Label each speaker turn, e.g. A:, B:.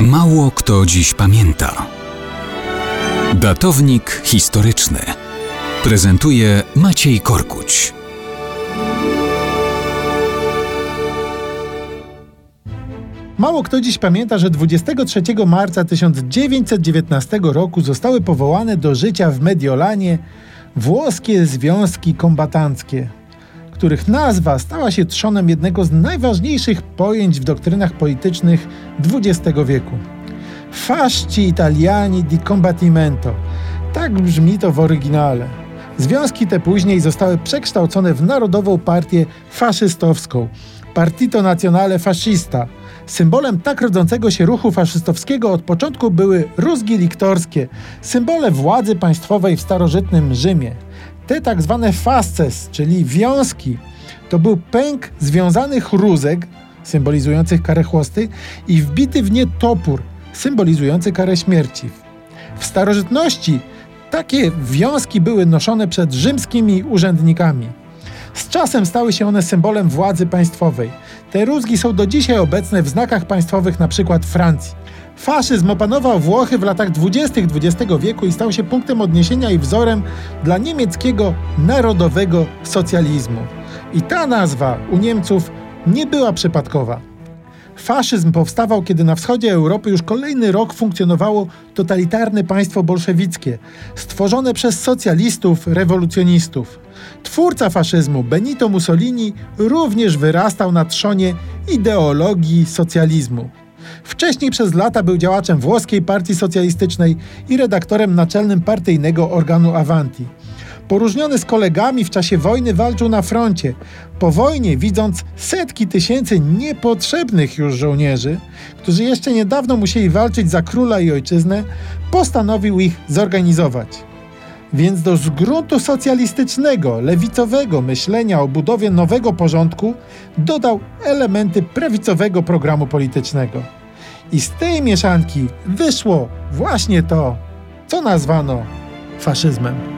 A: Mało kto dziś pamięta. Datownik historyczny prezentuje Maciej Korkuć.
B: Mało kto dziś pamięta, że 23 marca 1919 roku zostały powołane do życia w Mediolanie włoskie związki kombatanckie, których nazwa stała się trzonem jednego z najważniejszych pojęć w doktrynach politycznych XX wieku. Fasci Italiani di Combattimento. Tak brzmi to w oryginale. Związki te później zostały przekształcone w Narodową Partię Faszystowską, Partito Nazionale Fascista. Symbolem tak rodzącego się ruchu faszystowskiego od początku były rózgi liktorskie, symbole władzy państwowej w starożytnym Rzymie. Te tak zwane fasces, czyli wiązki, to był pęk związanych rózek, symbolizujących karę chłosty, i wbity w nie topór, symbolizujący karę śmierci. W starożytności takie wiązki były noszone przed rzymskimi urzędnikami. Z czasem stały się one symbolem władzy państwowej. Te rózgi są do dzisiaj obecne w znakach państwowych np. Francji. Faszyzm opanował Włochy w latach 20. XX wieku i stał się punktem odniesienia i wzorem dla niemieckiego narodowego socjalizmu. I ta nazwa u Niemców nie była przypadkowa. Faszyzm powstawał, kiedy na wschodzie Europy już kolejny rok funkcjonowało totalitarne państwo bolszewickie, stworzone przez socjalistów, rewolucjonistów. Twórca faszyzmu, Benito Mussolini, również wyrastał na trzonie ideologii socjalizmu. Wcześniej przez lata był działaczem włoskiej partii socjalistycznej i redaktorem naczelnym partyjnego organu Avanti. Poróżniony z kolegami w czasie wojny walczył na froncie. Po wojnie, widząc setki tysięcy niepotrzebnych już żołnierzy, którzy jeszcze niedawno musieli walczyć za króla i ojczyznę, postanowił ich zorganizować. Więc do zgruntu socjalistycznego, lewicowego myślenia o budowie nowego porządku dodał elementy prawicowego programu politycznego. I z tej mieszanki wyszło właśnie to, co nazwano faszyzmem.